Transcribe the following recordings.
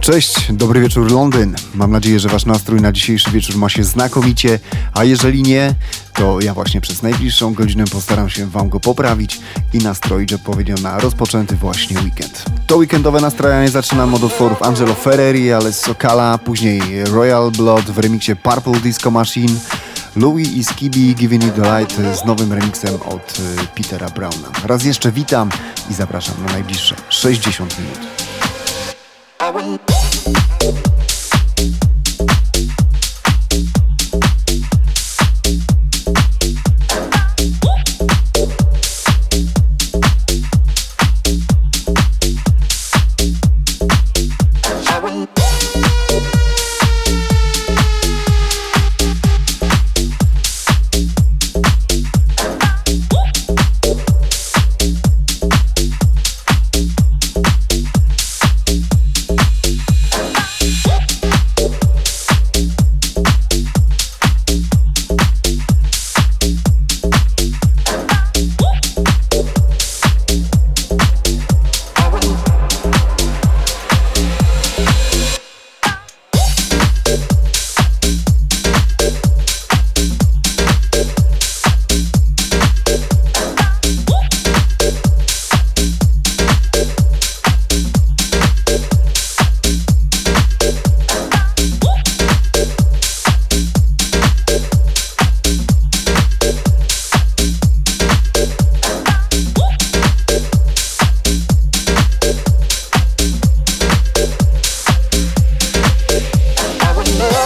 Cześć, dobry wieczór Londyn. Mam nadzieję, że Wasz nastrój na dzisiejszy wieczór ma się znakomicie, a jeżeli nie, to ja właśnie przez najbliższą godzinę postaram się Wam go poprawić i nastroić odpowiednio na rozpoczęty właśnie weekend. To weekendowe nastrajanie zaczynam od utworów Angelo Ferreri, ale Sokala, później Royal Blood w remiksie Purple Disco Machine, Louis i Skibi Giving You The Light z nowym remixem od y, Petera Browna. Raz jeszcze witam i zapraszam na najbliższe 60 minut.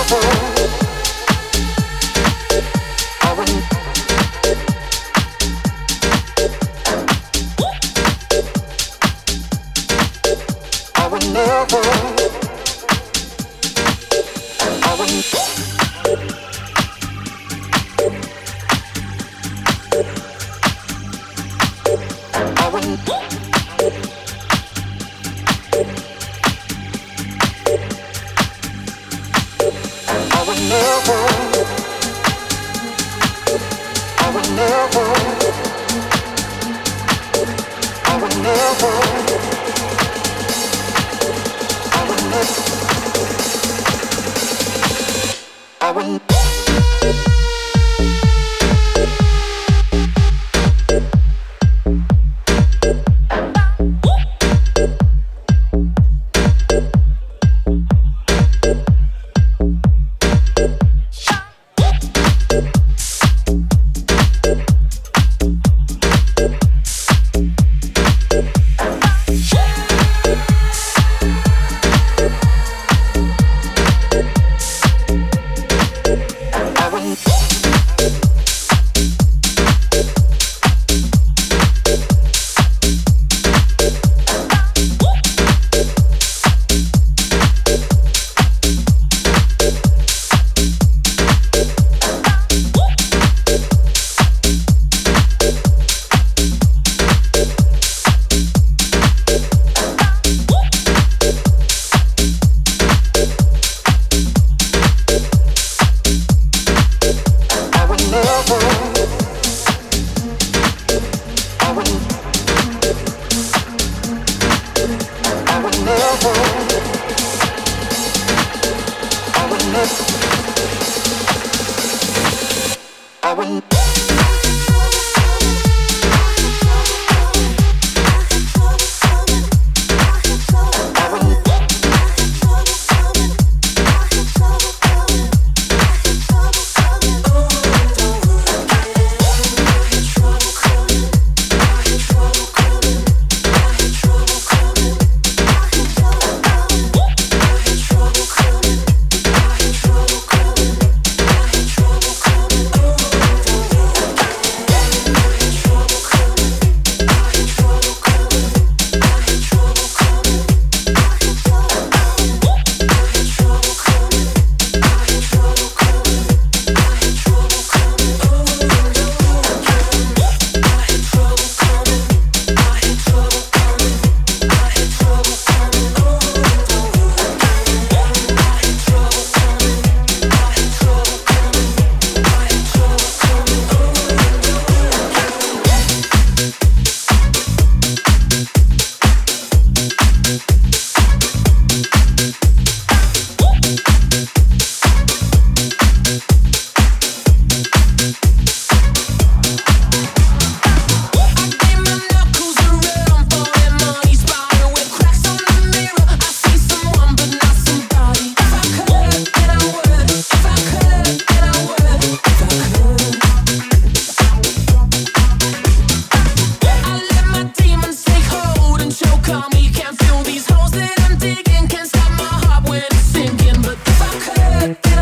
shuffle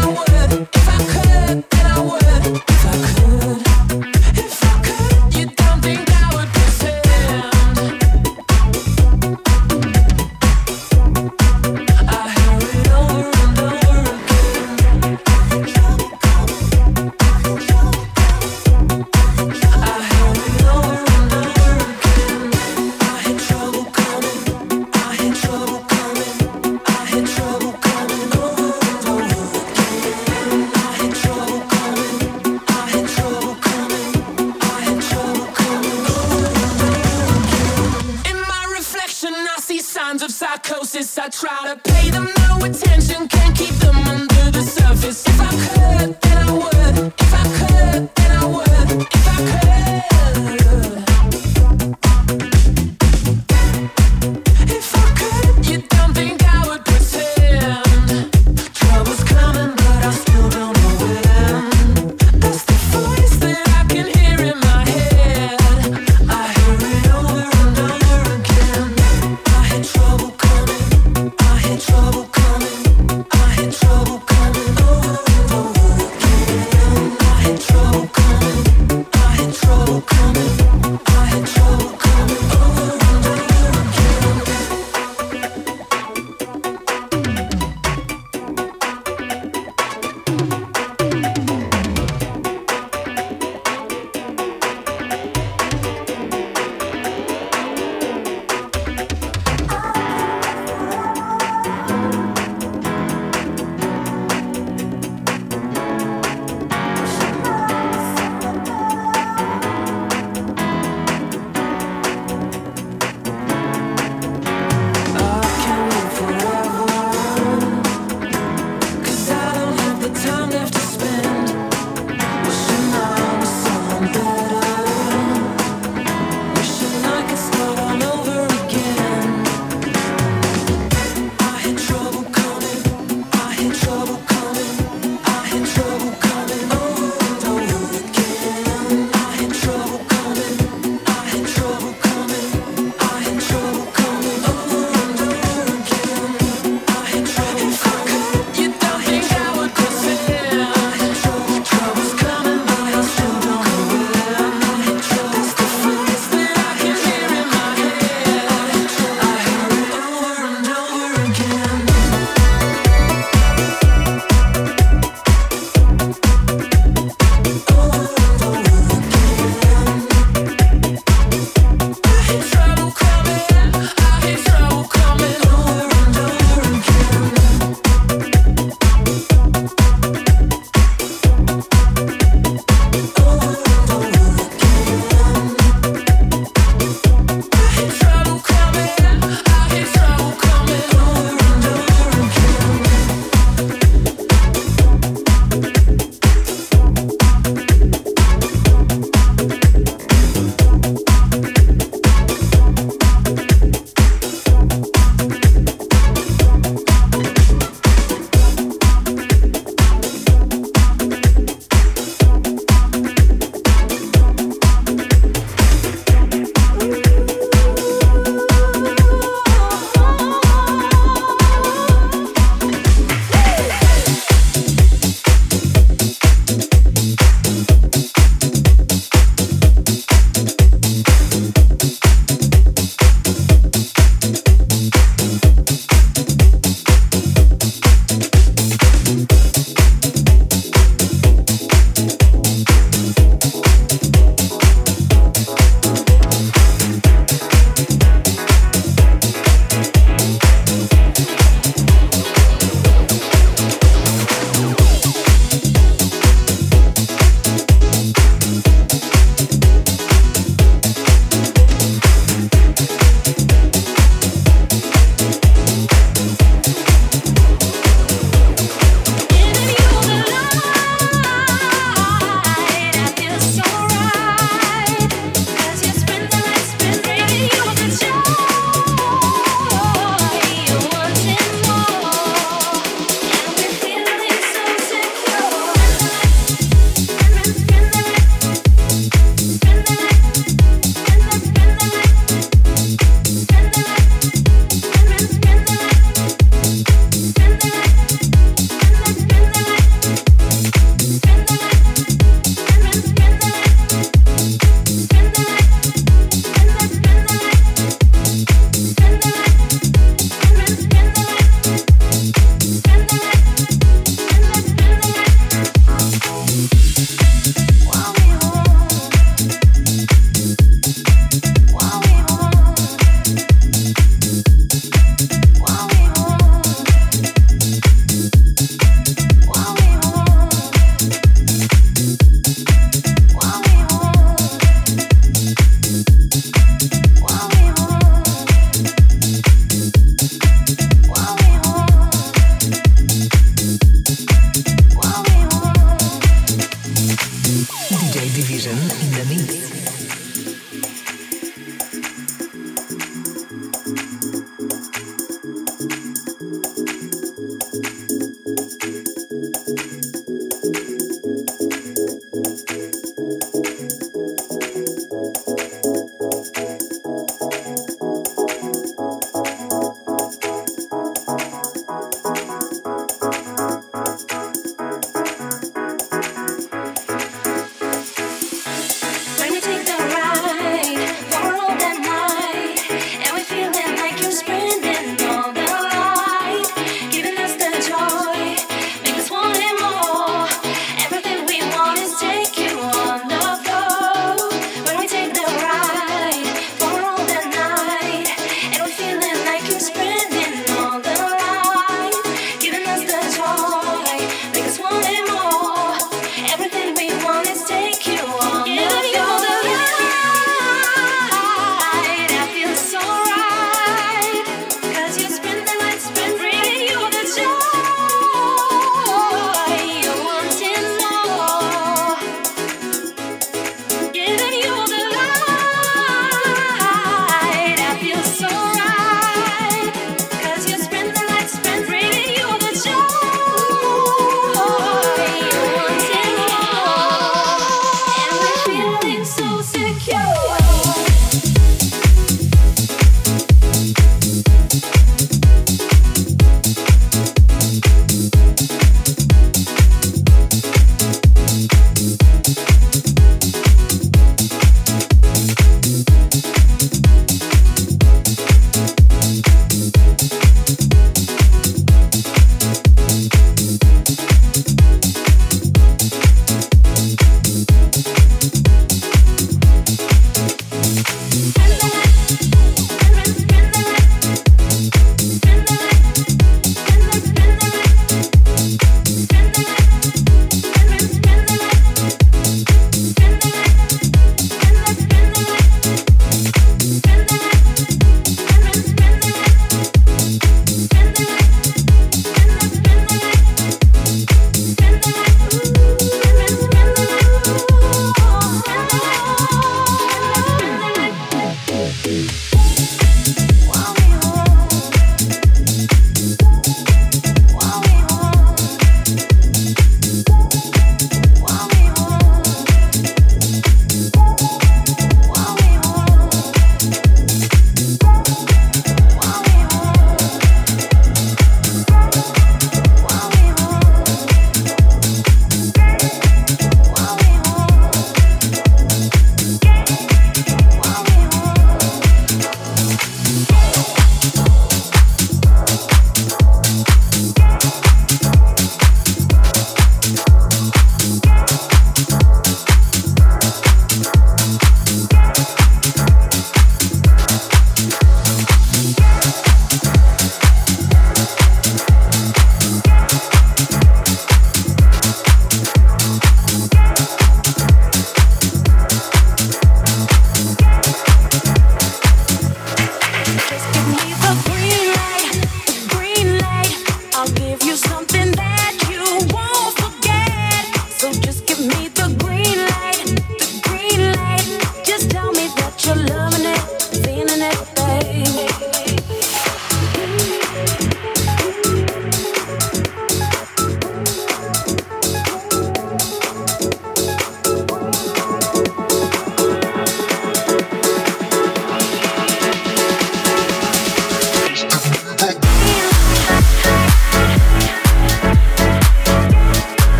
I would if I could.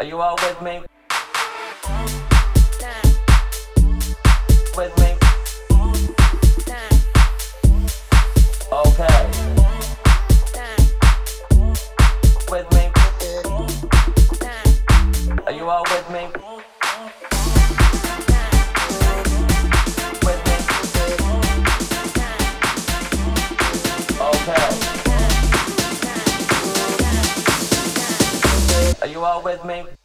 Are you all with me? With me? Okay. With me? Are you all with me? With me?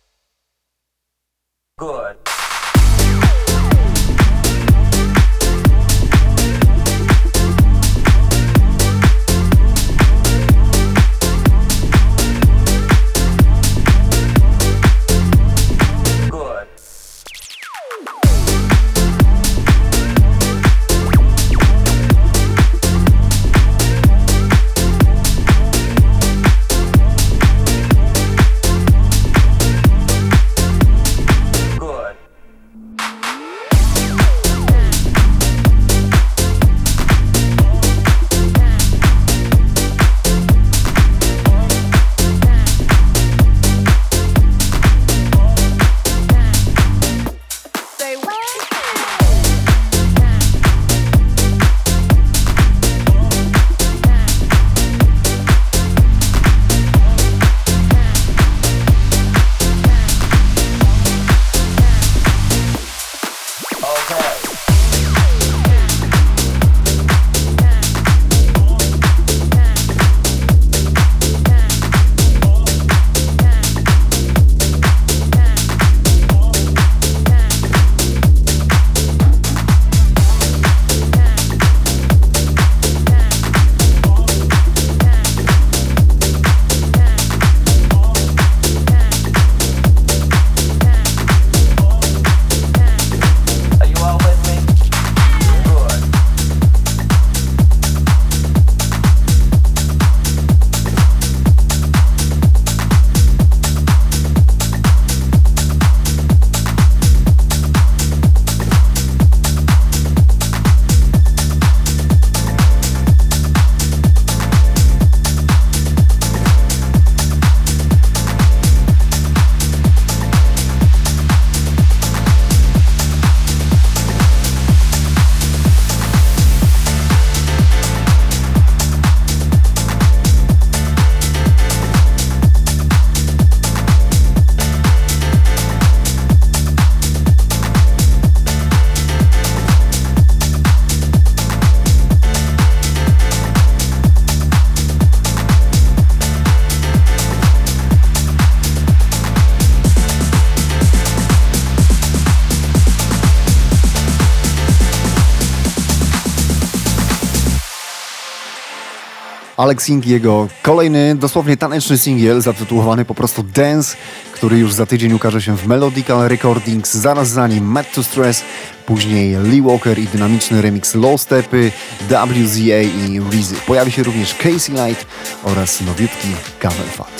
Alex Sing, jego kolejny dosłownie taneczny singiel zatytułowany po prostu Dance, który już za tydzień ukaże się w Melodical Recordings, zaraz za nim Mad to Stress, później Lee Walker i dynamiczny remix Low Stepy, WZA i Reezy. Pojawi się również Casey Light oraz nowiutki Gavin Fat.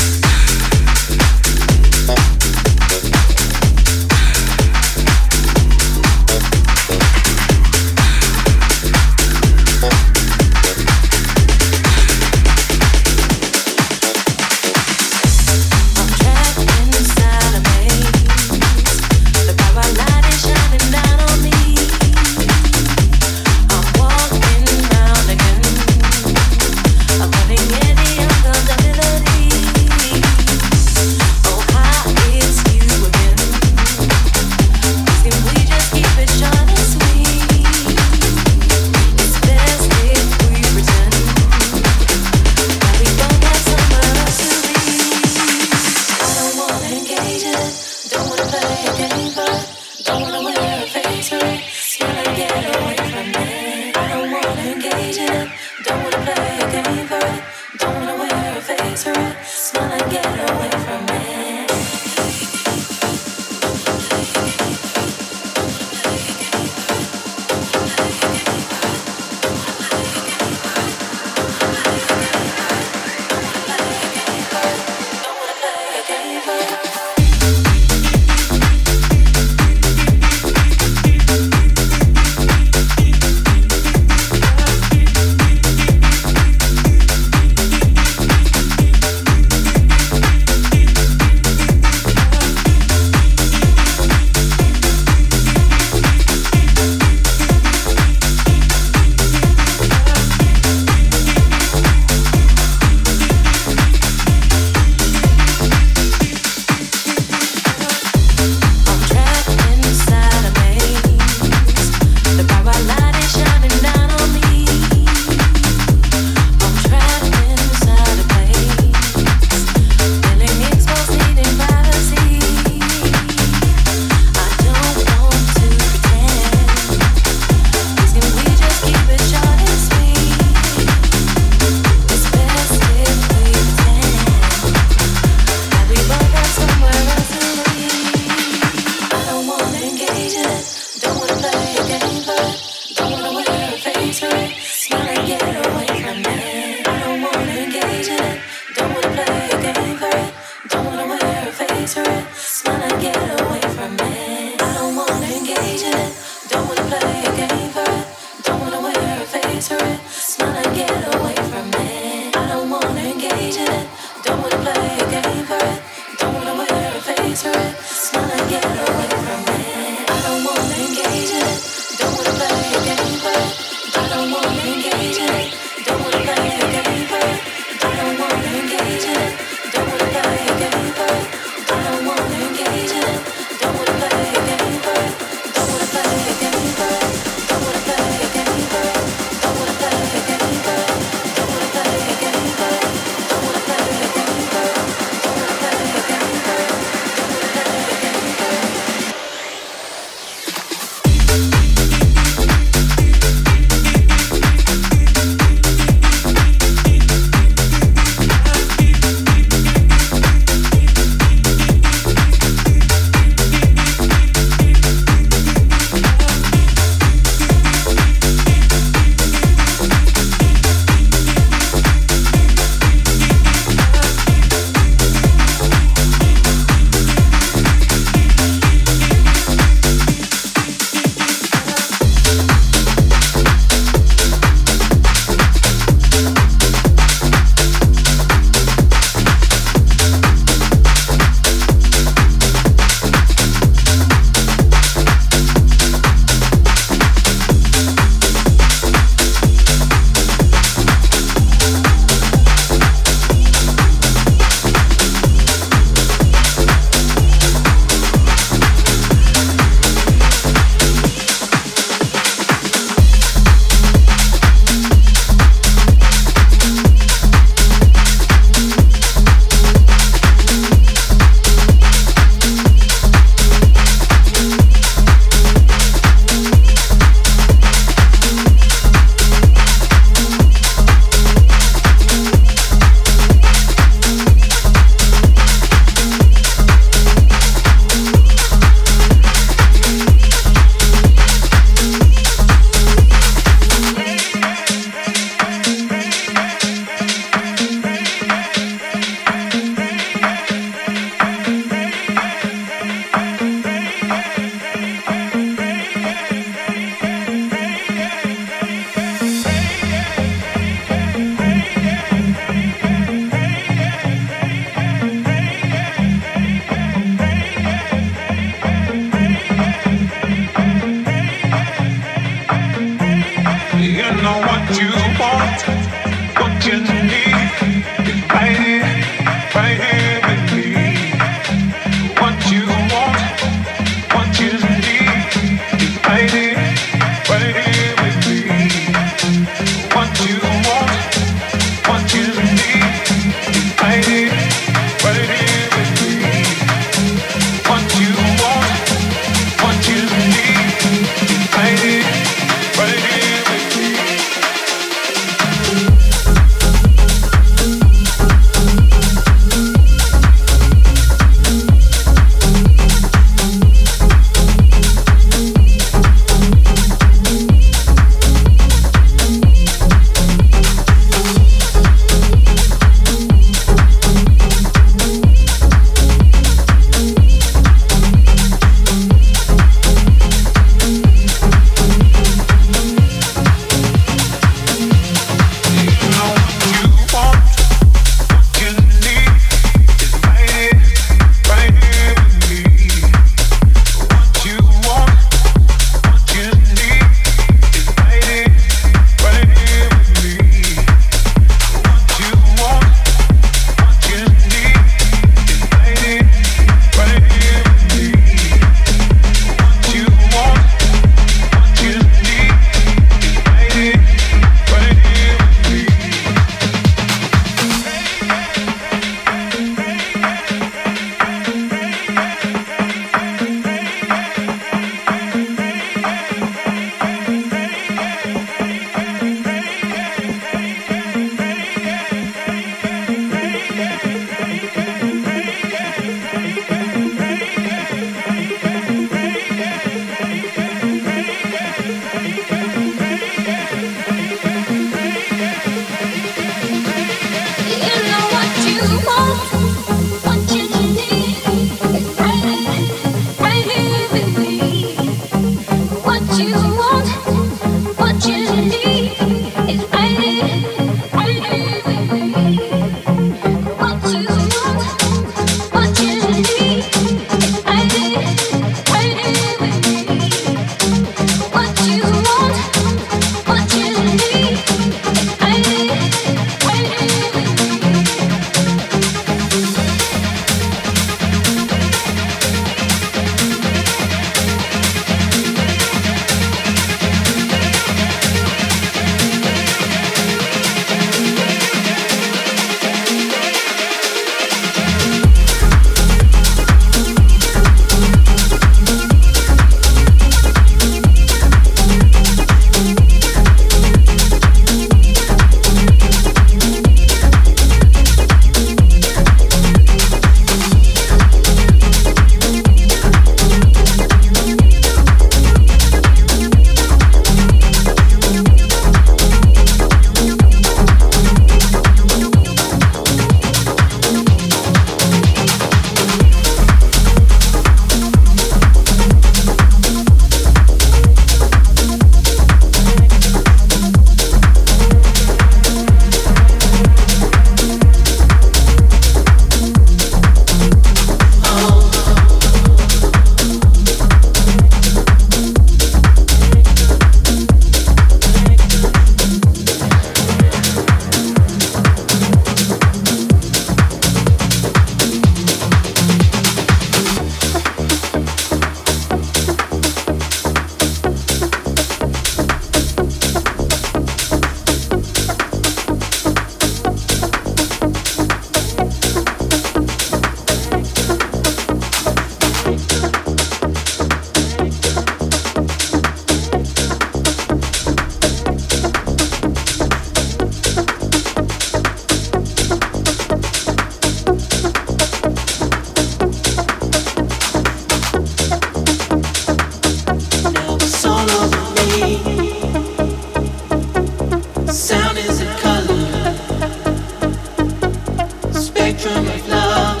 love.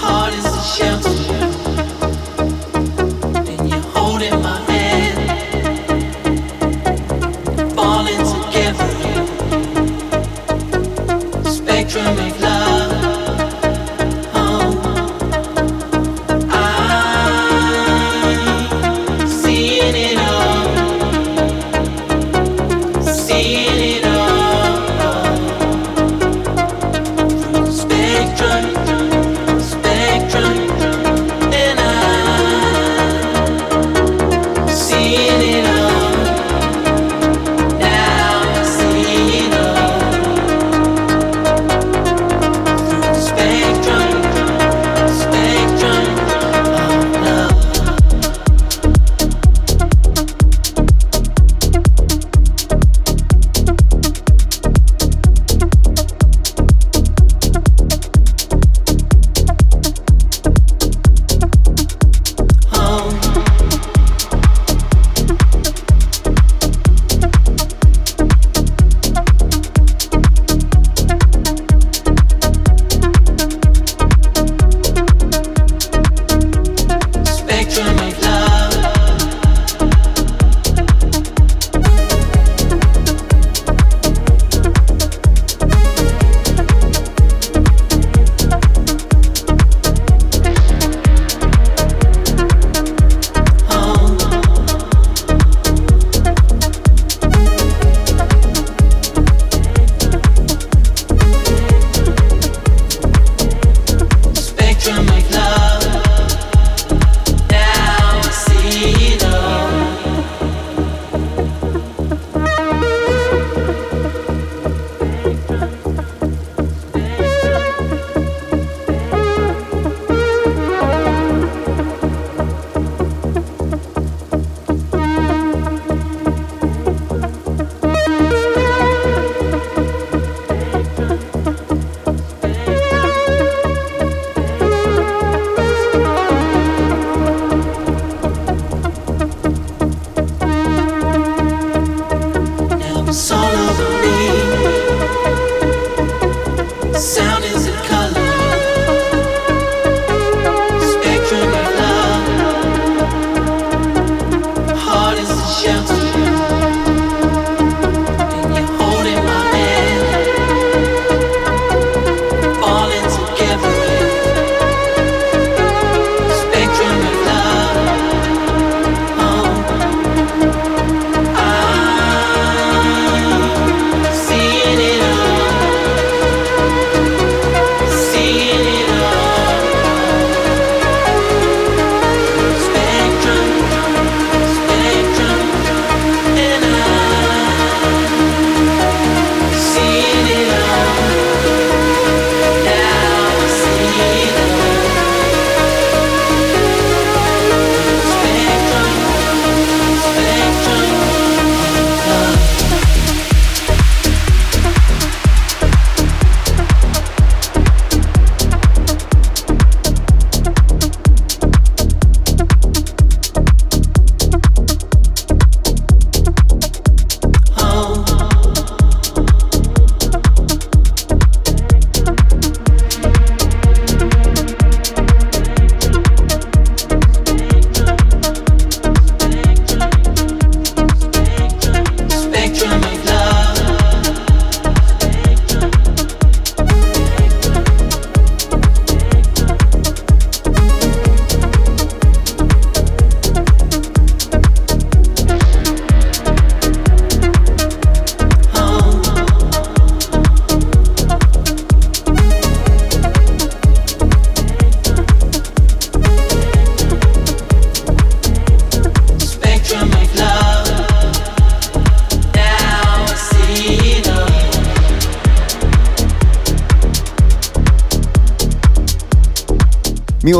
Heart is a shelter.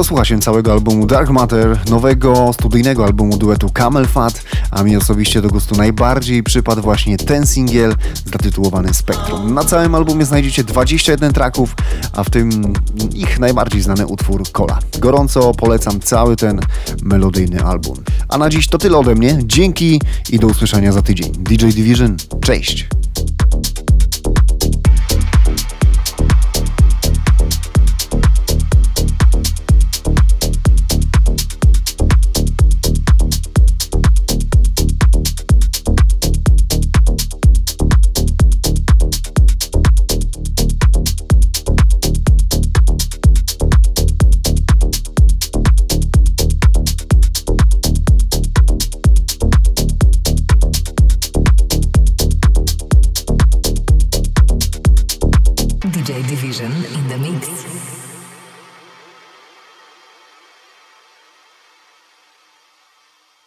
Miło słucha się całego albumu Dark Matter, nowego studyjnego albumu duetu Camel Fat, a mi osobiście do gustu najbardziej przypadł właśnie ten singiel zatytułowany Spectrum. Na całym albumie znajdziecie 21 tracków, a w tym ich najbardziej znany utwór Kola. Gorąco polecam cały ten melodyjny album. A na dziś to tyle ode mnie. Dzięki i do usłyszenia za tydzień. DJ Division, cześć!